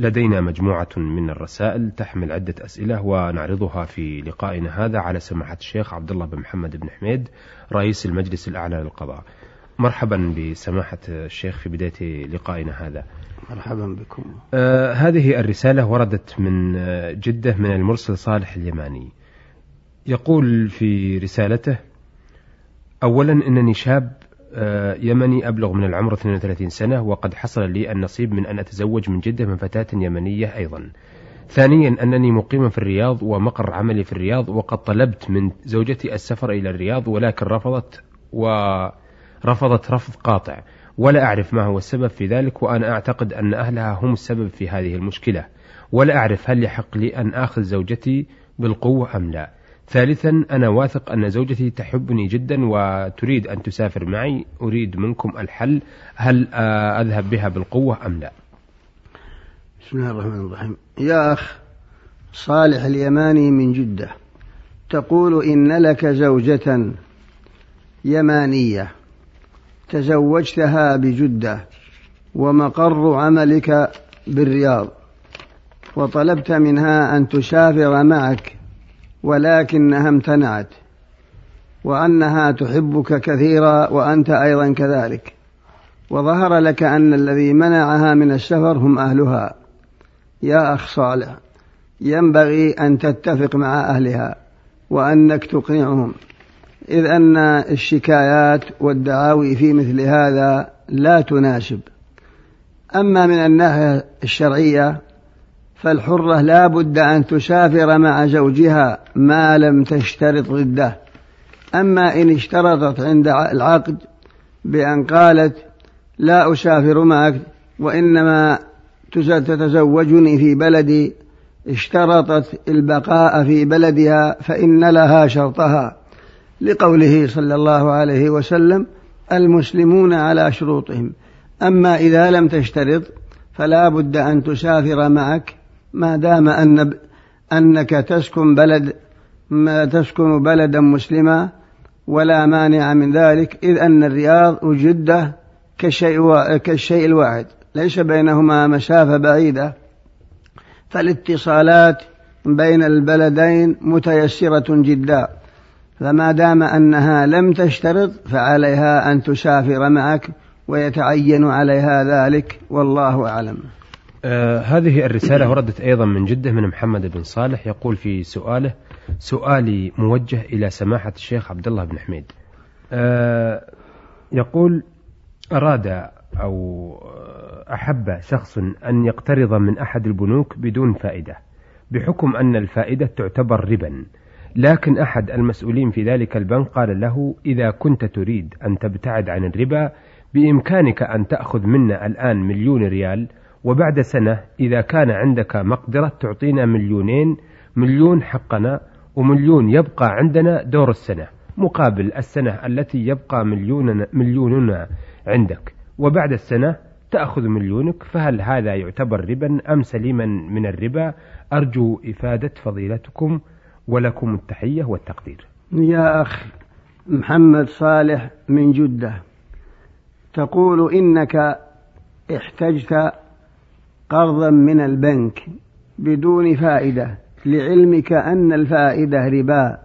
لدينا مجموعة من الرسائل تحمل عدة أسئلة ونعرضها في لقائنا هذا على سماحة الشيخ عبد الله بن محمد بن حميد رئيس المجلس الأعلى للقضاء. مرحبا بسماحة الشيخ في بداية لقائنا هذا. مرحبا بكم. آه هذه الرسالة وردت من آه، جدة من المرسل صالح اليماني. يقول في رسالته أولا إنني شاب يمني أبلغ من العمر 32 سنة وقد حصل لي النصيب من أن أتزوج من جدة من فتاة يمنية أيضا. ثانيا أنني مقيم في الرياض ومقر عملي في الرياض وقد طلبت من زوجتي السفر إلى الرياض ولكن رفضت ورفضت رفض قاطع. ولا أعرف ما هو السبب في ذلك وأنا أعتقد أن أهلها هم السبب في هذه المشكلة. ولا أعرف هل يحق لي أن آخذ زوجتي بالقوة أم لا. ثالثا أنا واثق أن زوجتي تحبني جدا وتريد أن تسافر معي. أريد منكم الحل. هل آه، أذهب بها بالقوة أم لا؟ بسم الله الرحمن الرحيم. يا أخ صالح اليماني من جدة. تقول إن لك زوجة يمانية. تزوجتها بجدة ومقر عملك بالرياض. وطلبت منها أن تسافر معك ولكنها امتنعت وأنها تحبك كثيرا وأنت أيضا كذلك. وظهر لك أن الذي منعها من السفر هم أهلها. يا أخ صالح ينبغي أن تتفق مع أهلها وأنك تقنعهم إذ أن الشكايات والدعاوي في مثل هذا لا تناسب. أما من الناحية الشرعية فالحرة لا بد أن تسافر مع زوجها ما لم تشترط ضده. أما إن اشترطت عند العقد بأن قالت لا أسافر معك وإنما تتزوجني في بلدي اشترطت البقاء في بلدها فإن لها شرطها. لقوله صلى الله عليه وسلم المسلمون على شروطهم. أما إذا لم تشترط فلا بد أن تسافر معك ما دام أن أنك تسكن بلد ما تسكن بلدا مسلما ولا مانع من ذلك إذ أن الرياض وجدة كالشيء, كالشيء الواحد ليس بينهما مسافة بعيدة. فالاتصالات بين البلدين متيسرة جدا. فما دام أنها لم تشترط فعليها أن تسافر معك ويتعين عليها ذلك والله أعلم. آه هذه الرسالة وردت أيضا من جدة من محمد بن صالح يقول في سؤاله سؤالي موجه إلى سماحة الشيخ عبد الله بن حميد. آه يقول أراد أو أحب شخص أن يقترض من أحد البنوك بدون فائدة بحكم أن الفائدة تعتبر ربا لكن أحد المسؤولين في ذلك البنك قال له إذا كنت تريد أن تبتعد عن الربا بإمكانك أن تأخذ منا الآن مليون ريال وبعد سنة إذا كان عندك مقدرة تعطينا مليونين مليون حقنا ومليون يبقى عندنا دور السنة مقابل السنة التي يبقى مليوننا, مليوننا عندك. وبعد السنة تأخذ مليونك فهل هذا يعتبر ربا أم سليما من الربا؟ أرجو إفادة فضيلتكم ولكم التحية والتقدير. يا أخ محمد صالح من جدة تقول إنك احتجت قرضا من البنك بدون فائدة لعلمك أن الفائدة ربا.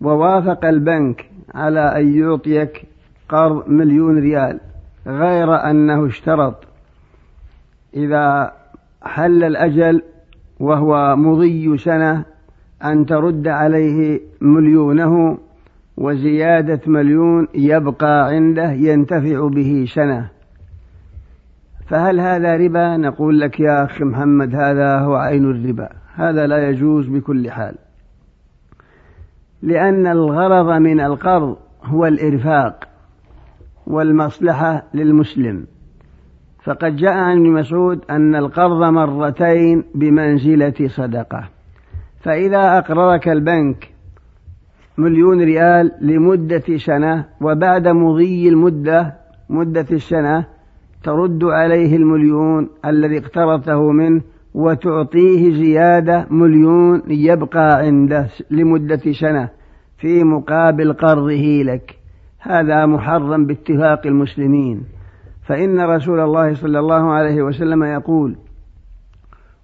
ووافق البنك على أن يعطيك قرض مليون ريال غير أنه اشترط. إذا حل الأجل وهو مضي سنة أن ترد عليه مليونه وزيادة مليون يبقى عنده ينتفع به سنة. فهل هذا ربا؟ نقول لك يا أخي محمد هذا هو عين الربا. هذا لا يجوز بكل حال. لأن الغرض من القرض هو الإرفاق والمصلحة للمسلم. فقد جاء عن ابن مسعود أن القرض مرتين بمنزلة صدقة. فإذا أقرضك البنك مليون ريال لمدة سنة وبعد مضي المدة مدة السنة ترد عليه المليون الذي اقترضته منه وتعطيه زيادة مليون يبقى عنده لمدة سنة في مقابل قرضه لك. هذا محرم باتفاق المسلمين. فإن رسول الله صلى الله عليه وسلم يقول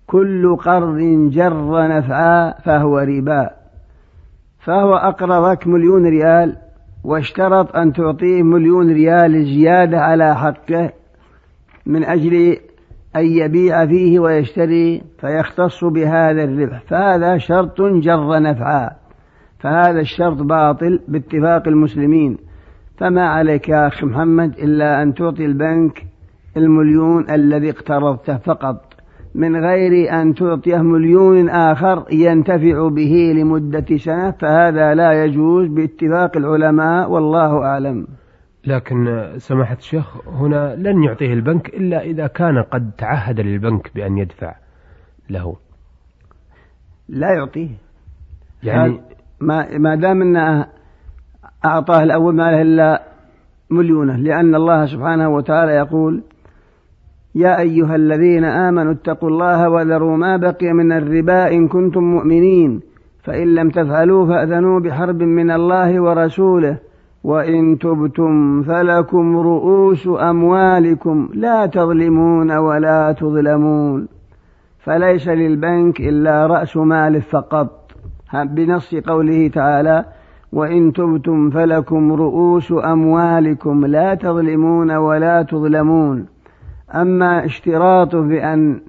كل قرض جر نفعا فهو ربا. فهو أقرضك مليون ريال واشترط أن تعطيه مليون ريال زيادة على حقه من أجل أن يبيع فيه ويشتري فيختص بهذا الربح. فهذا شرط جر نفعا فهذا الشرط باطل باتفاق المسلمين. فما عليك يا أخي محمد إلا أن تعطي البنك المليون الذي اقترضته فقط. من غير أن تعطيه مليون آخر ينتفع به لمدة سنة فهذا لا يجوز باتفاق العلماء والله أعلم. لكن سماحة الشيخ هنا لن يعطيه البنك إلا إذا كان قد تعهد للبنك بأن يدفع له. لا يعطيه. يعني ما ما دام أنه أعطاه الأول ما له إلا مليونه لأن الله سبحانه وتعالى يقول يا أيها الذين آمنوا اتقوا الله وذروا ما بقي من الربا إن كنتم مؤمنين فإن لم تفعلوا فأذنوا بحرب من الله ورسوله وإن تبتم فلكم رؤوس أموالكم لا تظلمون ولا تظلمون فليس للبنك إلا رأس مال فقط. بنص قوله تعالى وإن تبتم فلكم رؤوس أموالكم لا تظلمون ولا تظلمون. أما اشتراطه بأن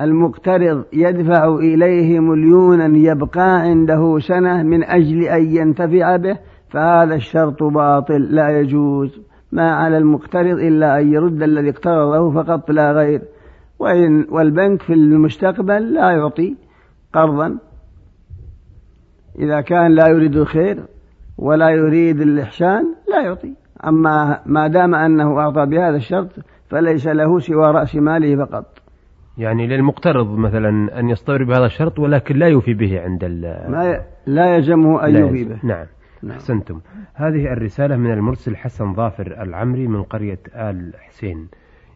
المقترض يدفع إليه مليونا يبقى عنده سنة من أجل أن ينتفع به فهذا الشرط باطل لا يجوز. ما على المقترض إلا أن يرد الذي اقترضه فقط لا غير. وإن والبنك في المستقبل لا يعطي قرضا. إذا كان لا يريد الخير ولا يريد الإحسان لا يعطي. أما ما دام أنه أعطى بهذا الشرط فليس له سوى رأس ماله فقط. يعني للمقترض مثلا أن يصطبر بهذا الشرط ولكن لا يوفي به عند ما لا يلزمه أن يوفي به. نعم. أحسنتم. هذه الرسالة من المرسل حسن ظافر العمري من قرية آل حسين.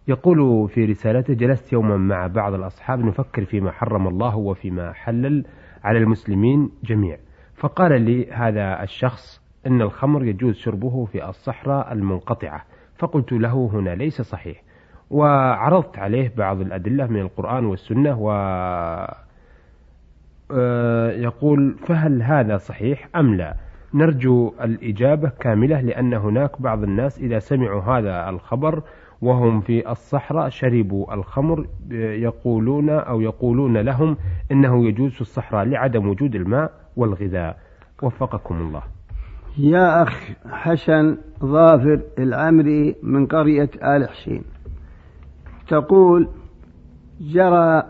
يقول في رسالته جلست يوما مع بعض الأصحاب نفكر فيما حرم الله وفيما حلل على المسلمين جميع. فقال لي هذا الشخص إن الخمر يجوز شربه في الصحراء المنقطعة. فقلت له هنا ليس صحيح. وعرضت عليه بعض الأدلة من القرآن والسنة و آه، يقول فهل هذا صحيح أم لا؟ نرجو الإجابة كاملة لأن هناك بعض الناس إذا سمعوا هذا الخبر وهم في الصحراء شربوا الخمر يقولون أو يقولون لهم إنه يجوز في الصحراء لعدم وجود الماء والغذاء. وفقكم الله. يا أخ حسن ظافر العمري من قرية آل حسين. تقول جرى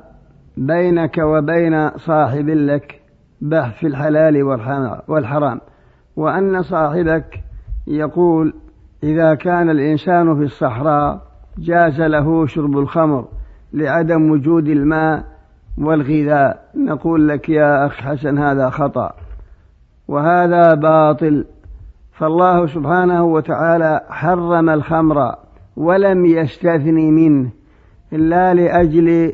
بينك وبين صاحب لك بحث في الحلال والحرام. وأن صاحبك يقول إذا كان الإنسان في الصحراء جاز له شرب الخمر لعدم وجود الماء والغذاء. نقول لك يا أخ حسن هذا خطأ. وهذا باطل. فالله سبحانه وتعالى حرم الخمر ولم يستثني منه إلا لأجل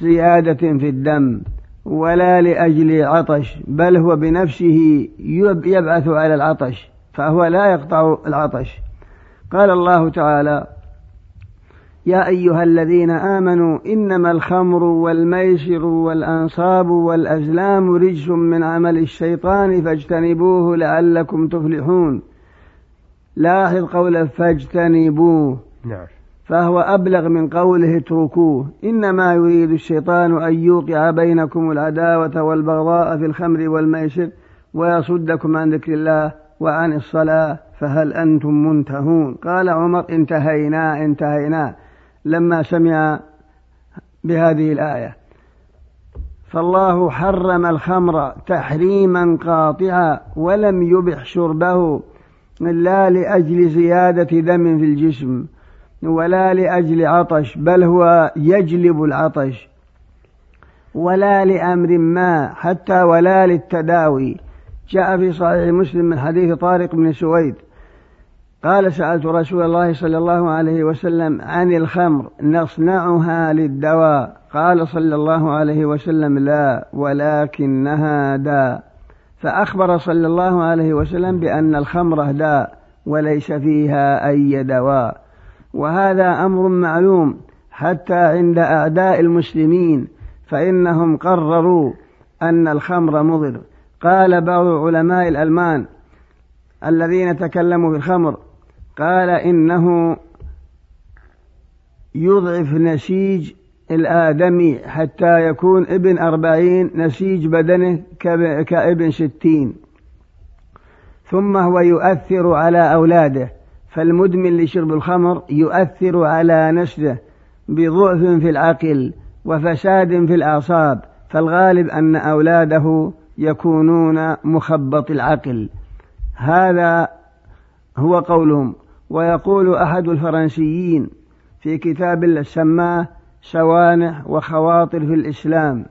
زيادة في الدم. ولا لأجل عطش بل هو بنفسه يبعث على العطش فهو لا يقطع العطش. قال الله تعالى يا أيها الذين آمنوا إنما الخمر والميسر والأنصاب والأزلام رجس من عمل الشيطان فاجتنبوه لعلكم تفلحون. لاحظ قوله فاجتنبوه. نعم. فهو أبلغ من قوله اتركوه. إنما يريد الشيطان أن يوقع بينكم العداوة والبغضاء في الخمر والميسر ويصدكم عن ذكر الله وعن الصلاة. فهل أنتم منتهون؟ قال عمر انتهينا انتهينا. لما سمع بهذه الآية فالله حرم الخمر تحريما قاطعا ولم يبح شربه إلا لأجل زيادة دم في الجسم. ولا لأجل عطش بل هو يجلب العطش. ولا لأمر ما حتى ولا للتداوي. جاء في صحيح مسلم من حديث طارق بن سويد. قال سألت رسول الله صلى الله عليه وسلم عن الخمر نصنعها للدواء. قال صلى الله عليه وسلم لا ولكنها داء. فأخبر صلى الله عليه وسلم بأن الخمر داء وليس فيها أي دواء. وهذا أمر معلوم حتى عند أعداء المسلمين فإنهم قرروا أن الخمر مضر. قال بعض علماء الألمان الذين تكلموا في الخمر قال إنه يضعف نسيج الآدمي حتى يكون ابن أربعين نسيج بدنه كابن ستين. ثم هو يؤثر على أولاده. فالمدمن لشرب الخمر يؤثر على نسله بضعف في العقل وفساد في الأعصاب فالغالب أن أولاده يكونون مخبط العقل. هذا هو قولهم. ويقول أحد الفرنسيين في كتاب سماه سوانح وخواطر في الإسلام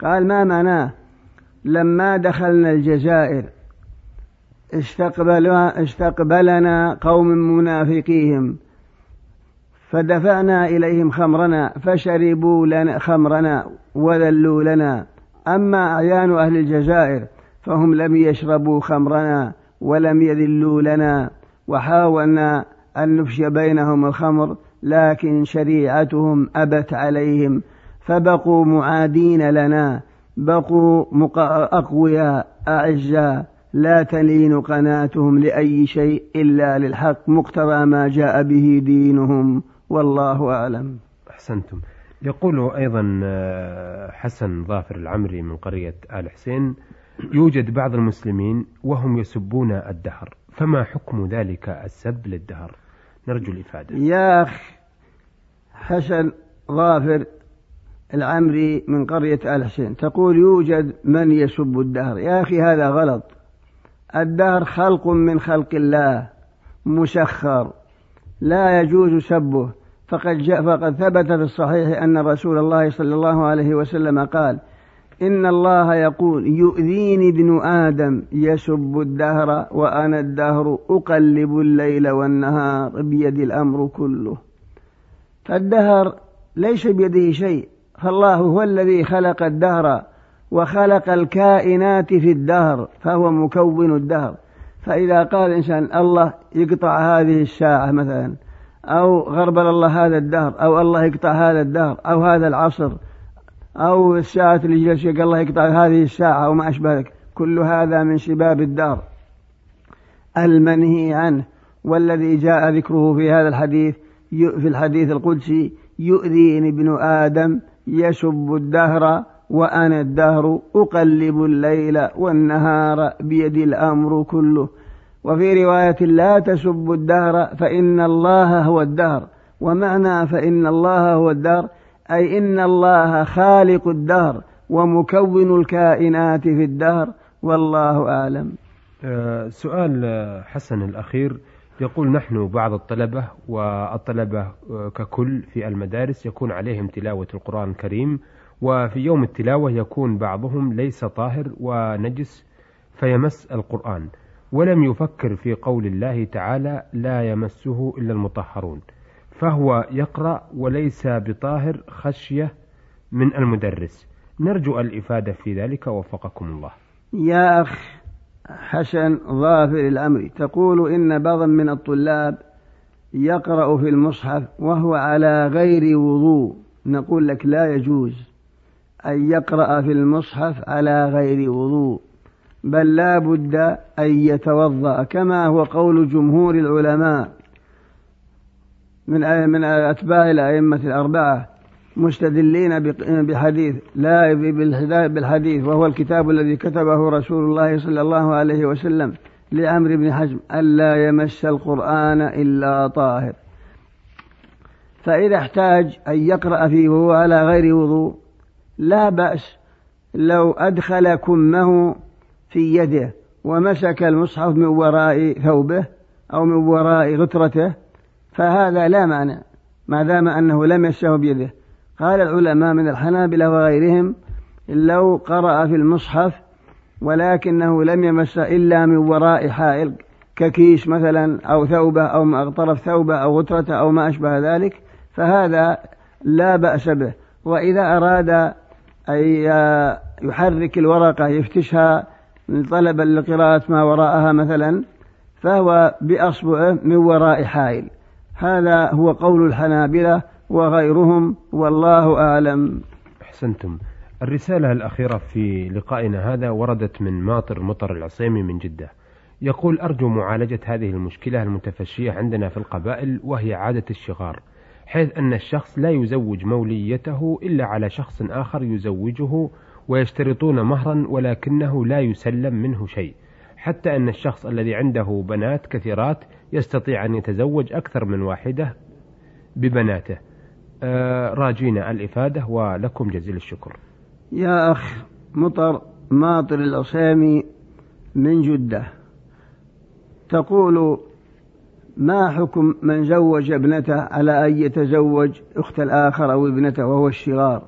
قال ما معناه؟ لما دخلنا الجزائر استقبلنا, قوم منافقيهم. فدفعنا إليهم خمرنا فشربوا لنا خمرنا وذلوا لنا. أما أعيان أهل الجزائر فهم لم يشربوا خمرنا ولم يذلوا لنا. وحاولنا أن نفشي بينهم الخمر لكن شريعتهم أبت عليهم. فبقوا معادين لنا بقوا أقوياء أعزاء. لا تلين قناتهم لأي شيء إلا للحق مقتضى ما جاء به دينهم والله أعلم. أحسنتم. يقول أيضا آه، حسن ظافر العمري من قرية آل حسين يوجد بعض المسلمين وهم يسبون الدهر فما حكم ذلك السب للدهر؟ نرجو الإفادة. يا أخ حسن ظافر العمري من قرية آل حسين تقول يوجد من يسب الدهر. يا أخي هذا غلط. الدهر خلق من خلق الله مسخر لا يجوز سبه. فقد جاء فقد ثبت في الصحيح أن رسول الله صلى الله عليه وسلم قال إن الله يقول يؤذيني ابن آدم يسب الدهر وأنا الدهر أقلب الليل والنهار بيد الأمر كله. فالدهر ليس بيده شيء فالله هو الذي خلق الدهر. وخلق الكائنات في الدهر فهو مكون الدهر. فإذا قال الإنسان الله يقطع هذه الساعة مثلا أو غربل الله هذا الدهر أو الله يقطع هذا الدهر أو هذا العصر أو الساعة اللي جلس الله يقطع هذه الساعة أو ما أشبه ذلك. كل هذا من شباب الدهر. المنهي عنه والذي جاء ذكره في هذا الحديث في الحديث القدسي يؤذيني ابن آدم يسب الدهر وأنا الدهر أقلب الليل والنهار بيدي الأمر كله. وفي رواية لا تسبوا الدهر فإن الله هو الدهر. ومعنى فإن الله هو الدهر أي إن الله خالق الدهر ومكون الكائنات في الدهر. والله أعلم. أه سؤال حسن الأخير. يقول نحن بعض الطلبة والطلبة آه، ككل في المدارس يكون عليهم تلاوة القرآن الكريم وفي يوم التلاوة يكون بعضهم ليس طاهر ونجس فيمس القرآن ولم يفكر في قول الله تعالى لا يمسه إلا المطهرون فهو يقرأ وليس بطاهر خشية من المدرس. نرجو الإفادة في ذلك وفقكم الله. يا أخ حسن ظافر الأمر تقول إن بعضا من الطلاب يقرأ في المصحف وهو على غير وضوء نقول لك لا يجوز. أن يقرأ في المصحف على غير وضوء بل لا بد أن يتوضأ كما هو قول جمهور العلماء من من أتباع الأئمة الأربعة مستدلين بحديث لا بالحديث وهو الكتاب الذي كتبه رسول الله صلى الله عليه وسلم لعمرو بن حزم ألا يمس القرآن إلا طاهر. فإذا احتاج أن يقرأ فيه وهو على غير وضوء لا بأس لو أدخل كمه في يده ومسك المصحف من وراء ثوبه أو من وراء غترته فهذا لا معنى ما دام أنه لم يمسه بيده. قال العلماء من الحنابلة وغيرهم لو قرأ في المصحف ولكنه لم يمس إلا من وراء حائل ككيس مثلا أو ثوبة أو طرف ثوبة أو غترة أو ما أشبه ذلك فهذا لا بأس به. وإذا أراد أن يحرك الورقة يفتشها طلبا لقراءة ما وراءها مثلا فهو بأصبعه من وراء حائل. هذا هو قول الحنابلة وغيرهم والله أعلم. أحسنتم. الرسالة الأخيرة في لقائنا هذا وردت من ماطر مطر العصيمي من جدة. يقول أرجو معالجة هذه المشكلة المتفشية عندنا في القبائل وهي عادة الشغار. حيث أن الشخص لا يزوج موليته إلا على شخص آخر يزوجه ويشترطون مهرا ولكنه لا يسلم منه شيء. حتى أن الشخص الذي عنده بنات كثيرات يستطيع أن يتزوج أكثر من واحدة ببناته. آه راجينا الإفادة ولكم جزيل الشكر. يا أخ مطر ماطر العصيمي من جدة. تقول ما حكم من زوج ابنته على أن يتزوج أخت الآخر أو ابنته وهو الشغار؟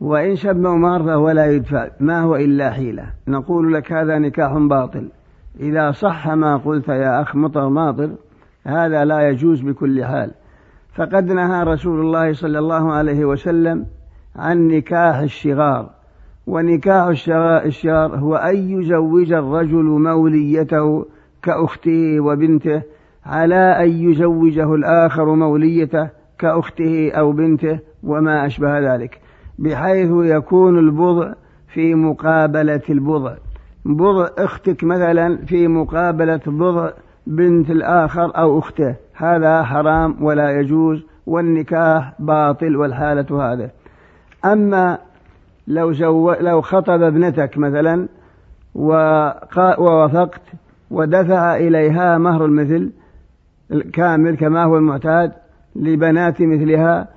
وإن شبه مهر فهو لا يدفع ما هو إلا حيلة. نقول لك هذا نكاح باطل. إذا صح ما قلت يا أخ مطر ماطر هذا لا يجوز بكل حال. فقد نهى رسول الله صلى الله عليه وسلم عن نكاح الشغار. ونكاح الشغار هو أن يزوج الرجل موليته كأخته وبنته على أن يزوجه الآخر موليته كأخته أو بنته وما أشبه ذلك. بحيث يكون البضع في مقابلة البضع. بضع أختك مثلا في مقابلة بضع بنت الآخر أو أخته. هذا حرام ولا يجوز والنكاح باطل والحالة هذا أما لو, لو خطب ابنتك مثلا ووافقت ودفع إليها مهر المثل كامل كما هو المعتاد لبنات مثلها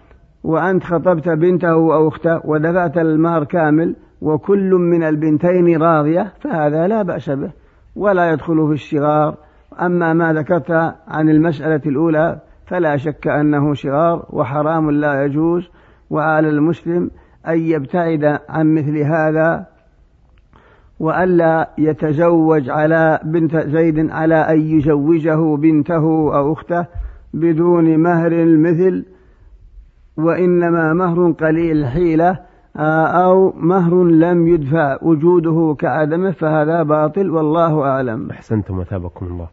وأنت خطبت بنته أو أخته ودفعت المهر كامل وكل من البنتين راضية فهذا لا بأس به ولا يدخل في الشغار. أما ما ذكرت عن المسألة الأولى فلا شك أنه شغار وحرام لا يجوز وعلى المسلم أن يبتعد عن مثل هذا وألا يتزوج على بنت زيد على أن يزوجه بنته أو أخته بدون مهر المثل وإنما مهر قليل حيلة آه، أو مهر لم يدفع وجوده كعدمه فهذا باطل والله أعلم. أحسنتم وثابكم الله.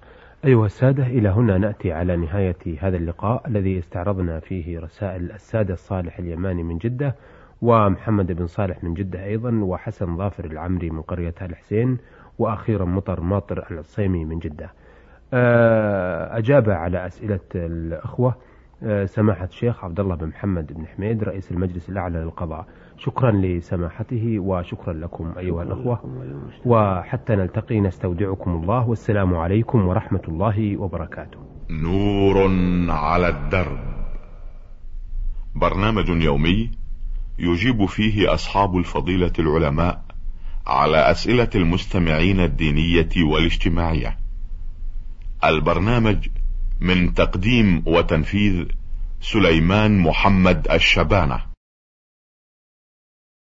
أيها السادة إلى هنا نأتي على نهاية هذا اللقاء الذي استعرضنا فيه رسائل السادة الصالح اليماني من جدة. ومحمد بن صالح من جدة أيضا وحسن ظافر العمري من قرية آل حسين وأخيرا مطر ماطر العصيمي من جدة. آه، أجاب على أسئلة الأخوة آه، سماحة الشيخ عبد الله بن محمد بن حميد رئيس المجلس الأعلى للقضاء. شكرا لسماحته وشكرا لكم أيها الأخوة. وحتى نلتقي نستودعكم الله. والسلام عليكم ورحمة الله وبركاته. نور على الدرب. برنامج يومي يجيب فيه أصحاب الفضيلة العلماء على أسئلة المستمعين الدينية والاجتماعية. البرنامج من تقديم وتنفيذ سليمان محمد الشبانة.